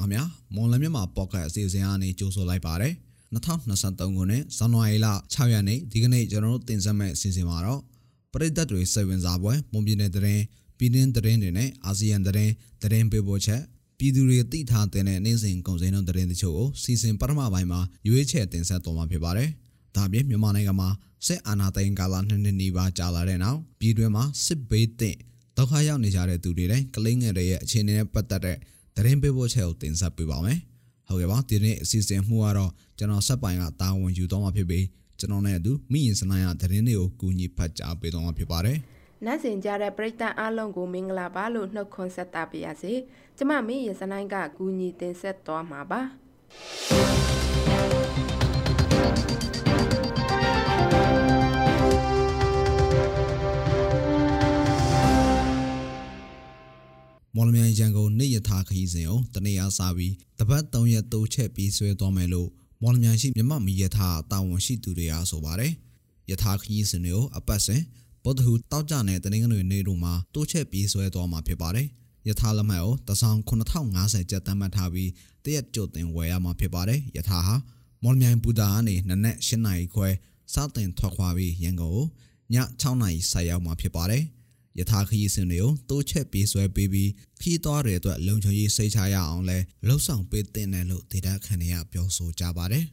ခင်ဗျာမွန်လမြန်မာပေါ့ကတ်အစီအစဉ်အနေကြိုဆိုလိုက်ပါတယ်2023ခုနှစ်ဇန်နဝါရီလ6ရက်နေ့ဒီကနေ့ကျွန်တော်တို့တင်ဆက်မယ့်အစီအစဉ်မှာတော့ပရိသတ်တွေစိတ်ဝင်စားပွဲမွန်ပြည်နယ်တရင်ပြည်တွင်းတရင်တွေနဲ့အာဆီယံတရင်တရင်ပေးပို့ချက်ပြည်သူတွေသိထားတဲ့နေ့စဉ်ကုန်စည်နှုန်းတရင်တချို့ကိုစီစဉ်ပထမပိုင်းမှာရွေးချယ်တင်ဆက်တော်မှာဖြစ်ပါတယ်ဒါပြင်မြန်မာနိုင်ငံမှာစစ်အာဏာသိမ်းကာလနှစ်နှစ်နီးပါးကြာလာတဲ့နောက်ပြည်တွင်းမှာစစ်ဘေးသင့်ဒုက္ခရောက်နေကြတဲ့သူတွေတိုင်းကလိငယ်တွေရဲ့အခြေအနေနဲ့ပတ်သက်တဲ့ သတင်းပေးပို့ချက်ကိုတင်ဆက်ပေးပါမယ်။ဟုတ်ကဲ့ပါဒီနေ့အစီအစဉ်မှုကတော့ကျွန်တော်ဆက်ပိုင်ကတာဝန်ယူတော့မှာဖြစ်ပြီးကျွန်တော်နဲ့အတူမိရင်စနိုင်ရသတင်းတွေကိုကူညီဖတ်ကြားပေးတော့မှာဖြစ်ပါတယ်။နိုင်စင်ကြတဲ့ပရိသတ်အားလုံးကိုမင်္ဂလာပါလို့နှုတ်ခွန်းဆက်တာပါရစေ။ကျမမိရင်စနိုင်ကကူညီတင်ဆက်သွားမှာပါ။မော်လမြိုင်ရန်ကုန်နေ့ရ ထားခရီးစဉ်ကိုတနေ့အားစားပြီးတပတ်3ရက်တိုးချက်ပြီးဆွဲသွားမယ်လို့မော်လမြိုင်ရှိမြမမီရထားတာဝန်ရှိသူတွေကဆိုပါတယ်။ရထားခရီးစဉ်တွေကိုအပတ်စဉ်ပုဒ်တူတောက်ကြတဲ့တနင်္ဂနွေနေ့တို့မှာတိုးချက်ပြီးဆွဲသွားမှာဖြစ်ပါတယ်။ရထားလက်မှတ်ကိုတဆောင်9050ကျပ်တမ်းမှတ်ထားပြီးတရက်ကြိုတင်ဝယ်ရမှာဖြစ်ပါတယ်။ရထားဟာမော်လမြိုင်ဘူတာကနေနနက်၈နာရီခွဲစတင်ထွက်ခွာပြီးရန်ကုန်ကိုည6နာရီဆိုက်ရောက်မှာဖြစ်ပါတယ်။ ယထာခရီးစဉ်တွေကိုတိုးချက်ပေးဆွဲပေးပြီးခီးသွားတဲ့အတွက်လုံခြုံရေးစိတ်ချရအောင်လဲလှုပ်ဆောင်ပေးတဲ့နယ်လို့ဒေတာခန်တွေကပြောဆိုကြပါတယ်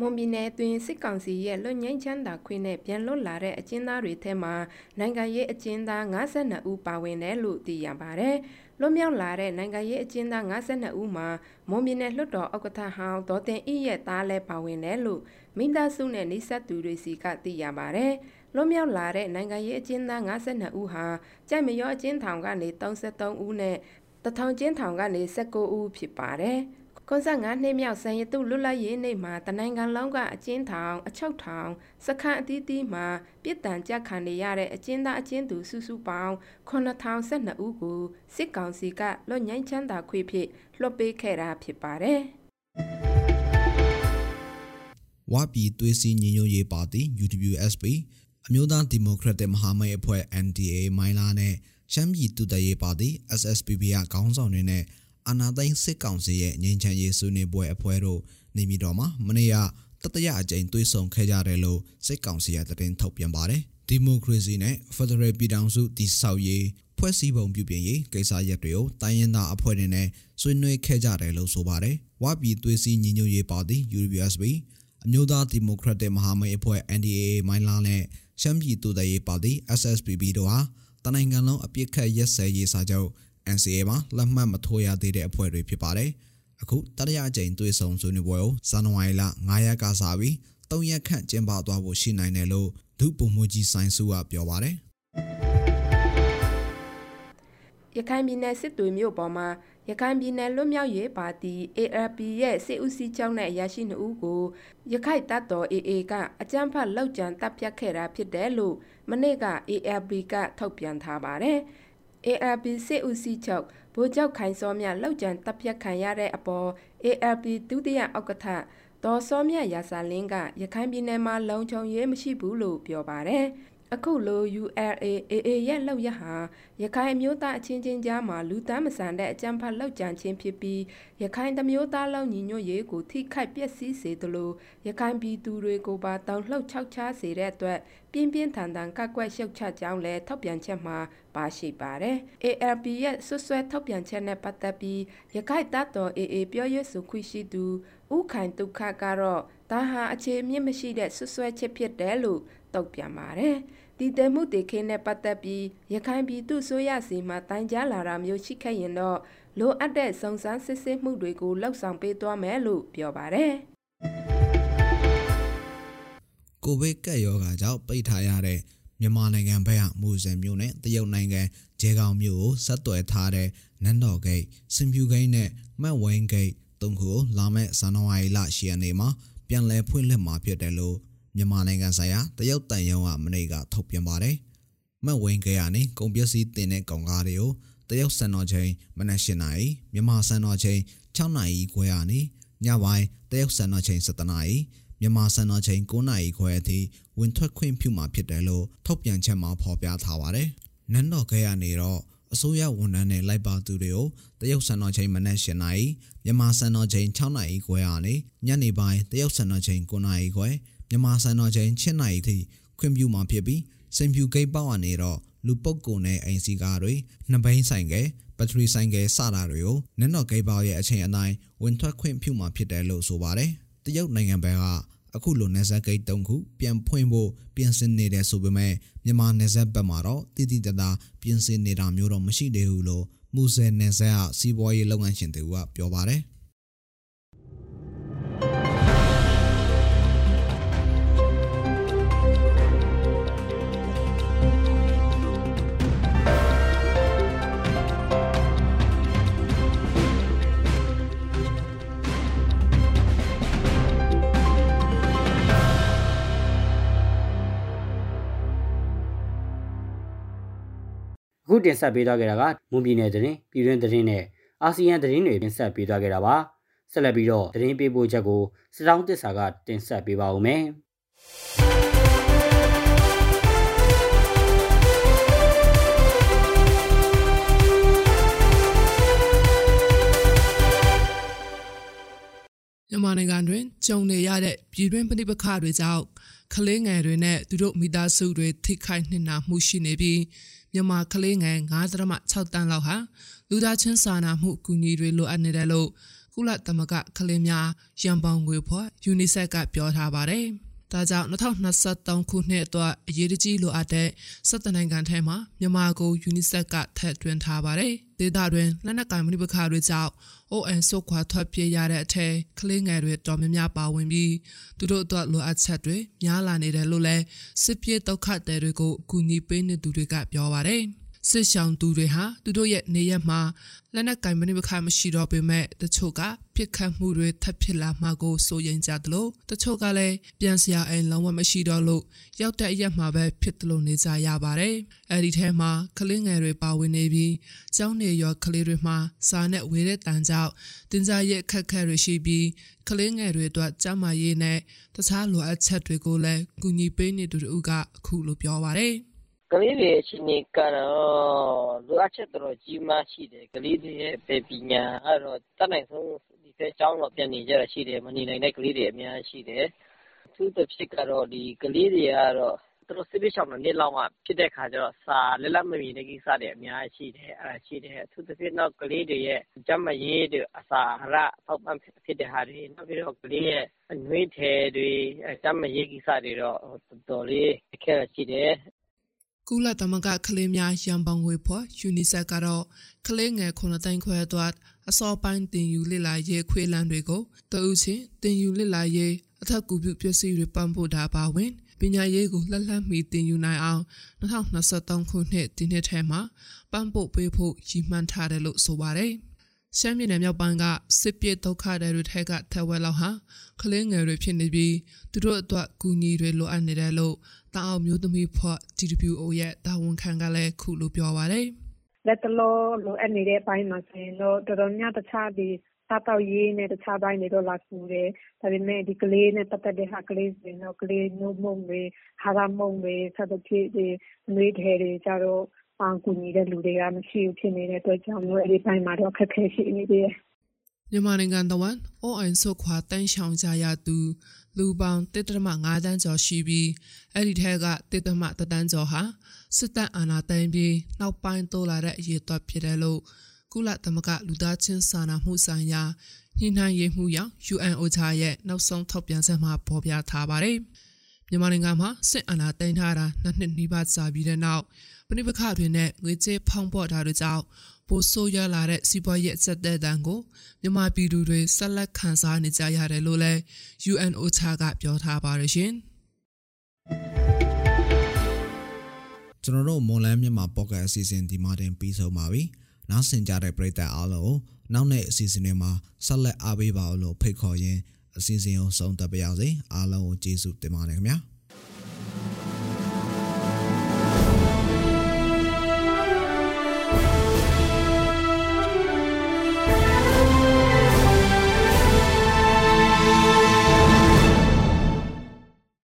မွန်ပြည်နယ်အတွင်းစစ်ကောင်စီရဲ့လွတ်ငင်းချမ်းသာခွင့်နဲ့ပြန်လွတ်လာတဲ့အကျဉ်းသားတွေထဲမှာနိုင်ငံရေးအကျဉ်းသား52ဦးပါဝင်တယ်လို့သိရပါတယ်။လွတ်မြောက်လာတဲ့နိုင်ငံရေးအကျဉ်းသား52ဦးမှာမွန်ပြည်နယ်လွှတ်တော်ဥက္ကဋ္ဌဟောင်းဒေါ်တင်ဤရဲ့သားလည်းပါဝင်တယ်လို့မိသားစုနဲ့နှိဆက်သူတွေစီကသိရပါတယ်။ လွတ်မြောက်လာတဲ့နိုင်ငံရေးအကျဉ်းသား52ဦးဟာကြိုက်မရောအကျဉ်းထောင်ကနေ33ဦးနဲ့တထောင်ကျင်းထောင်ကနေ19ဦးဖြစ်ပါတယ်။95နှစ်မြောက်ဆန်ရတုလွတ်လပ်ရေးနေ့မှာတနိုင်ငံလုံးကအကျဉ်းထောင်အချုပ်ထောင်စခန်းအသီးသီးမှာပြည်တံကြခံနေရတဲ့အကျဉ်းသားအကျဉ်းသူစုစုပေါင်း9012ဦးကိုစစ်ကောင်စီကလွတ်ငင်းချမ်းသာခွေဖြစ်လွှတ်ပေးခဲ့တာဖြစ်ပါတယ်။ဝါပြည်သွေးစည်းညီညွတ်ရေးပါတီ UWSP အမျိုးသားဒီမိုကရက်တစ်မဟာမိတ်အဖွဲ့ NDA မိုင်းလာနဲ့ရှမ်းပြည်တူတရေးပါတီ SSPP ကခေါင်းဆောင်တွေနဲ့အာနာသိန်းစစ်ကောင်စီရဲ့ငြိမ်းချမ်းရေးဆွေးနွေးပွဲအဖွဲ့တို့နေပြည်တော်မှာမနေ့ကတတရအကြိမ်တွေ့ဆုံခဲ့ကြတယ်လို့စစ်ကောင်စီကသတင်းထုတ်ပြန်ပါတယ်ဒီမိုကရေစီနဲ့ဖက်ဒရယ်ပြည်ထောင်စုတည်ဆောက်ရေးဖွဲ့စည်းပုံပြုပြင်ရေးကိစ္စရပ်တွေကိုတိုင်းရင်းသားအဖွဲ့တွေနဲ့ဆွေးနွေးခဲ့ကြတယ်လို့ဆိုပါတယ်။ဝါပြည်သွေးစည်းညီညွတ်ရေးပါတီ UWSP အမျိုးသားဒီမိုကရက်တစ်မဟာမိတ်အဖွဲ့ NDAA မိုင်းလာနဲ့ ရှမ်းပြည်တူတရေးပါတီ SSPB တို့ဟာတနိုင်ငံလုံးအပြစ်ခတ်ရက်စဲရေးစာချုပ် NCA မှာလက်မှတ်မထိုးရသေးတဲ့အဖွဲ့တွေဖြစ်ပါတယ်။အခုတတိယအကြိမ်တွေ့ဆုံဆွေးနွေးပွဲကိုဇန်နဝါရီလ9ရက်ကစပြီး3ရက်ခန့်ကျင်းပသွားဖို့ရှိနိုင်တယ်လို့ဒုပုံမှုကြီးဆိုင်စုကပြောပါတယ်။ ရခိုင်ပြည်နယ်စစ်တွေမြို့ပေါ်မှာရခိုင်ပြည်နယ်လွတ်မြောက်ရေးပါတီ ARP ရဲ့စစ်ဦးစီးချုပ်နဲ့အရာရှိနှုတ်ကိုရခိုင်တပ်တော် AA ကအကြမ်းဖက်လောက်ကျန်တပ်ဖြတ်ခဲ့တာဖြစ်တယ်လို့မနေ့က ARP ကထုတ်ပြန်ထားပါတယ်။ ARP စစ်ဦးစီးချုပ်ဗိုလ်ချုပ်ခိုင်စောမြလောက်ကျန်တပ်ဖြတ်ခံရတဲ့အပေါ် ARP ဒုတိယဥက္ကဋ္ဌဒေါ်စောမြရာစာလင်းကရခိုင်ပြည်နယ်မှာလုံခြုံရေးမရှိဘူးလို့ပြောပါတယ်။ အခုလို ULAAA ရဲ့လောက်ရဟာရခိုင်မျိုးသားအချင်းချင်းကြားမှာလူသားမဆန်တဲ့အကြမ်းဖက်လောက်ကြံခြင်းဖြစ်ပြီးရခိုင်တမျိုးသားလုံးညီညွတ်ရေးကိုထိခိုက်ပျက်စီးစေသလိုရခိုင်ပြည်သူတွေကိုပါတောင်းလှုပ်ချောက်ချားစေတဲ့အတွက်ပြင်းပြင်းထန်ထန်ကကွက်ရှုတ်ချကြောင်းလည်းထောက်ပြန်ချက်မှာပါရှိပါတယ်။ ARP ရဲ့ဆွဆွဲထောက်ပြန်ချက်နဲ့ပတ်သက်ပြီးရခိုင်တပ်တော် AA ပြောရေးဆိုခွင့်ရှိသူဥခိုင်ဒုက္ခကတော့ဒါဟာအခြေအမြင့်မရှိတဲ့ဆွဆွဲချက်ဖြစ်တယ်လို့ တုံ့ပြန်ပါတယ်။တည်တယ်မှုတေခင်းနဲ့ပတ်သက်ပြီးရခိုင်ပြည်သူဆိုရစီမှာတိုင်ကြားလာတာမျိုးရှိခဲ့ရင်တော့လိုအပ်တဲ့စုံစမ်းစစ်ဆေးမှုတွေကိုလှုပ်ဆောင်ပေးသွားမယ်လို့ပြောပါတယ်။ကိုဗစ်ကပ်ရောဂါကြောင့်ပိတ်ထားရတဲ့မြန်မာနိုင်ငံဘက်ကမူဆယ်မြို့နဲ့တရုတ်နိုင်ငံဂျဲကောင်မြို့ကိုဆက်သွယ်ထားတဲ့နန်းတော်ဂိတ်စင်ဖြူဂိတ်နဲ့မတ်ဝင်းဂိတ်တုံးခုကိုလာမယ့်ဇန်နဝါရီလ10ရက်နေ့မှာပြန်လည်ဖွင့်လှစ်မှာဖြစ်တယ်လို့ မြန်မာနိုင်ငံဆိုင်ရာတရုတ်တန်ယုံကမနေ့ကထုတ်ပြန်ပါတယ်။မတ်ဝင်းကရနေကုန်ပစ္စည်းတင်တဲ့ကောင်ကားတွေကိုတရုတ်စံတော်ချိန်မနက်၈နာရီမြန်မာစံတော်ချိန်6နာရီခွဲကနေညပိုင်းတရုတ်စံတော်ချိန်7နာရီမြန်မာစံတော်ချိန်9နာရီခွဲအထိဝင်ထွက်ခွင့်ပြုမှာဖြစ်တယ်လို့ထုတ်ပြန်ချက်မှာဖော်ပြထားပါတယ်။နန်းတော်ခဲရနေတော့အစိုးရဝန်ထမ်းနဲ့လိုက်ပါသူတွေကိုတရုတ်စံတော်ချိန်မနက်၈နာရီမြန်မာစံတော်ချိန်6နာရီခွဲကနေညနေပိုင်းတရုတ်စံတော်ချိန်9နာရီခွဲ မြန်မာစံတော်ချိန်7နာရီထိခွင့်ပြုမှာဖြစ်ပြီးစင်ဖြူဂိတ်ပေါက်ကနေတော့လူပုတ်ကုန်နဲ့အိမ်စီကားတွေနှစ်ဘိန်းဆိုင်ကဘက်ထရီဆိုင်ကစတာတွေကိုနက်နော်ဂိတ်ပေါက်ရဲ့အချိန်အတိုင်းဝင်ထွက်ခွင့်ပြုမှာဖြစ်တယ်လို့ဆိုပါတယ်တရုတ်နိုင်ငံဘက်ကအခုလိုနေဆက်ဂိတ်၃ခုပြန်ဖွင့်ဖို့ပြင်ဆင်နေတယ်ဆိုပေမဲ့မြန်မာနေဆက်ဘက်မှာတော့တည်တည်တသာပြင်ဆင်နေတာမျိုးတော့မရှိသေးဘူးလို့မူဆယ်နေဆက်ကစီးပွားရေးလုပ်ငန်းရှင်တွေကပြောပါတယ် အခုတင်ဆက်ပေးသွားခဲ့တာကမွန်ပြည်နယ်သတင်းပြည်တွင်းသတင်းနဲ့အာဆီယံသတင်းတွေတင်ဆက်ပေးသွားခဲ့တာပါဆက်လက်ပြီးတော့သတင်းပေးပို့ချက်ကိုစတောင်းတစ္ဆာကတင်ဆက်ပေးပါဦးမယ်မြန်မာနိုင်ငံတွင်ကြုံနေရတဲ့ပြည်တွင်းပဋိပက္ခတွေကြောင့်ကလေးငယ်တွေနဲ့သူတို့မိသားစုတွေထိခိုက်နှိမ့်နာမှုရှိနေပြီး မြန်မာကလေးငယ်9.6တန်းလောက်ဟာလူသားချင်းစာနာမှုအကူအညီတွေလိုအပ်နေတယ်လို့ကုလသမဂ္ဂကလေးများရန်ပုံငွေဖွဲ့ UNICEF ကပြောထားပါတယ်။ ဒါကြောင့်2023ခုနှစ်အတွက်အရေးကြီးလိုအပ်တဲ့17နိုင်ငံထဲမှာမြန်မာကို UNICEF ကထည့်သွင်းထားပါတယ်။ဒေသတွင်လက်နက်ကိုင်မှုပခါတွေကြောင့် ON ဆုတ်ခွာထွက်ပြေးရတဲ့အထက်ကလေးငယ်တွေတော်များများပါဝင်ပြီးသူတို့အတွက်လိုအပ်ချက်တွေများလာနေတယ်လို့လည်းစစ်ပြေးဒုက္ခသည်တွေကိုအကူအညီပေးနေသူတွေကပြောပါတယ်။ စစ်ဆောင်သူတွေဟာသူတို့ရဲ့နေရက်မှာလက်နက်ကင်မနိမခမရှိတော့ပေမဲ့တချို့ကပြစ်ခတ်မှုတွေထပ်ဖြစ်လာမှာကိုစိုးရိမ်ကြသလိုတချို့ကလည်းပြန်စရာအိမ်လုံးဝမရှိတော့လို့ရောက်တဲ့အရက်မှာပဲဖြစ်သလိုနေကြရပါတယ်။အဲဒီထဲမှာကလေးငယ်တွေပါဝင်နေပြီးကျောင်းနေရောကလေးတွေမှာစာနဲ့ဝေတဲ့တန်ကြောင့်တင်ကြရဲ့အခက်အခဲတွေရှိပြီးကလေးငယ်တွေအတွက်ကျန်းမာရေးနဲ့တခြားလိုအပ်ချက်တွေကိုလည်းကူညီပေးနေသူတို့ကအခုလိုပြောပါတယ်။ ကလေးတွေအခြေအနေကတော့ လိုအပ်ချက် တော်တော်ကြီးမားရှိတယ် ကလေးတွေရဲ့ပညာကတော့တတ်နိုင်ဆုံး ဒီဘက်ကျောင်းတော့ ပြန်နေကြတာရှိတယ် မနေနိုင်တဲ့ ကလေးတွေ အများရှိတယ် အထူးသဖြင့်ကတော့ ဒီကလေးတွေကတော့ သူတို့ စစ်ပေးချောင်းတဲ့နေ့လောက်မှ ဖြစ်တဲ့ခါကျတော့ စာလက်လက်မမီတဲ့ကိစ္စတွေ အများရှိတယ်အဲ့ဒါရှိတယ် အထူးသဖြင့်တော့ ကလေးတွေရဲ့ ကျန်းမာရေးတွေအစာအရထောက်ပံ့ဖြစ်တဲ့ဟာတွေ နောက်ပြီးတော့ ကလေးရဲ့ အနှွေးထဲတွေ ကျန်းမာရေးကိစ္စတွေတော့ တော်တော်လေးအခက်ရှိတယ် ကုလသမဂ္ဂကလေးများရန်ပုံငွေဖွဲ့ UNICEF ကတော့ကလေးငယ်9သိန်းခွဲအတွက်အစောပိုင်းတင်ယူလစ်လာရေးခွေးလန်းတွေကိုတအုပ်ချင်းတင်ယူလစ်လာရေးအထက်ကူပြုပစ္စည်းတွေပံ့ပိုးတာပါဝင်ပညာရေးကိုလှလှမီတင်ယူနိုင်အောင်2023ခုနှစ်ဒီနှစ်ထဲမှာပံ့ပိုးပေးဖို့ရည်မှန်းထားတယ်လို့ဆိုပါတယ်။ ရှမ်းပြည်နယ်မြောက်ပိုင်းကစစ်ပြေဒုက္ခတွေတွေထက်ကထက်ဝက်လောက်ဟာကလေးငယ်တွေဖြစ်နေပြီးသူတို့အတွက်ကူညီတွေလိုအပ်နေတယ်လို့တောင်အောင်မျိုးသမီးဖွဲ့ TWO ရဲ့တာဝန်ခံကလည်းခုလိုပြောပါတယ်။လက်တလောလိုအပ်နေတဲ့အပိုင်းမှာဆိုရင်တော့တော်တော်များတခြားဒီစားတောက်ရေးနဲ့တခြားပိုင်းတွေတော့လာကူတယ်။ဒါပေမဲ့ဒီကလေးနဲ့ပတ်သက်တဲ့ဟာကလေးဆိုရင်တော့ကလေးနှုတ်မုံတွေဟာရမုံတွေစသဖြင့်ဒီနှွေးထဲတွေကြတော့အ ကူညီတဲ့လူတွေကမရှိဘူးဖြစ်နေတဲ့အတွက်ကြောင့်မို့အဲ့ဒီပိုင်းမှာတော့ခက်ခဲရှိနေသေးတယ်။မြန်မာနိုင်ငံတဝန်အိုအန်ဆုခွာတန်းရှောင်ကြရသူလူပေါင်း1.5တန်းကျော်ရှိပြီးအဲ့ဒီထဲက1.3တန်းကျော်ဟာစစ်တပ်အာဏာသိမ်းပြီးနောက်ပိုင်းတိုးလာတဲ့အရေးအတွက်ဖြစ်တယ်လို့ကုလသမဂ္ဂလူသားချင်းစာနာမှုဆိုင်ရာညှိနှိုင်းရေးမှုရောက် UNOCHA ရဲ့နောက်ဆုံးထုတ်ပြန်ချက်မှာဖော်ပြထားပါတယ်။ မြန်မာနိုင်ငံမှာစစ်အာဏာသိမ်းထားတာနှစ်နှစ်နီးပါးကြာပြီးတဲ့နောက်ပဋိပက္ခတွေနဲ့ငွေကြေးဖောင်းပေါ်တာတွေကြောင့်ပိုဆိုးရလာတဲ့စီးပွားရေးအဆက်တဲ့တန်ကိုမြန်မာပြည်သူတွေဆက်လက်ခံစားနေကြရတယ်လို့လည်း UNOCHA ကပြောထားပါတယ်ရှင်ကျွန်တော်တို့မွန်လန်းမြန်မာပေါ့ကတ်အစီအစဉ်ဒီမှာတင်ပြီးဆုံးပါပြီ။နောက်ဆင်ကြတဲ့ပရိသတ်အားလုံးနောက်နေ့အစီအစဉ်တွေမှာဆက်လက်အားပေးပါလို့ဖိတ်ခေါ်ရင်း အစီအစဉ်ကိုဆုံးသက်ပါရစေ။အားလုံးကိုကျေးဇူးတင်ပါတယ်ခင်ဗျာ။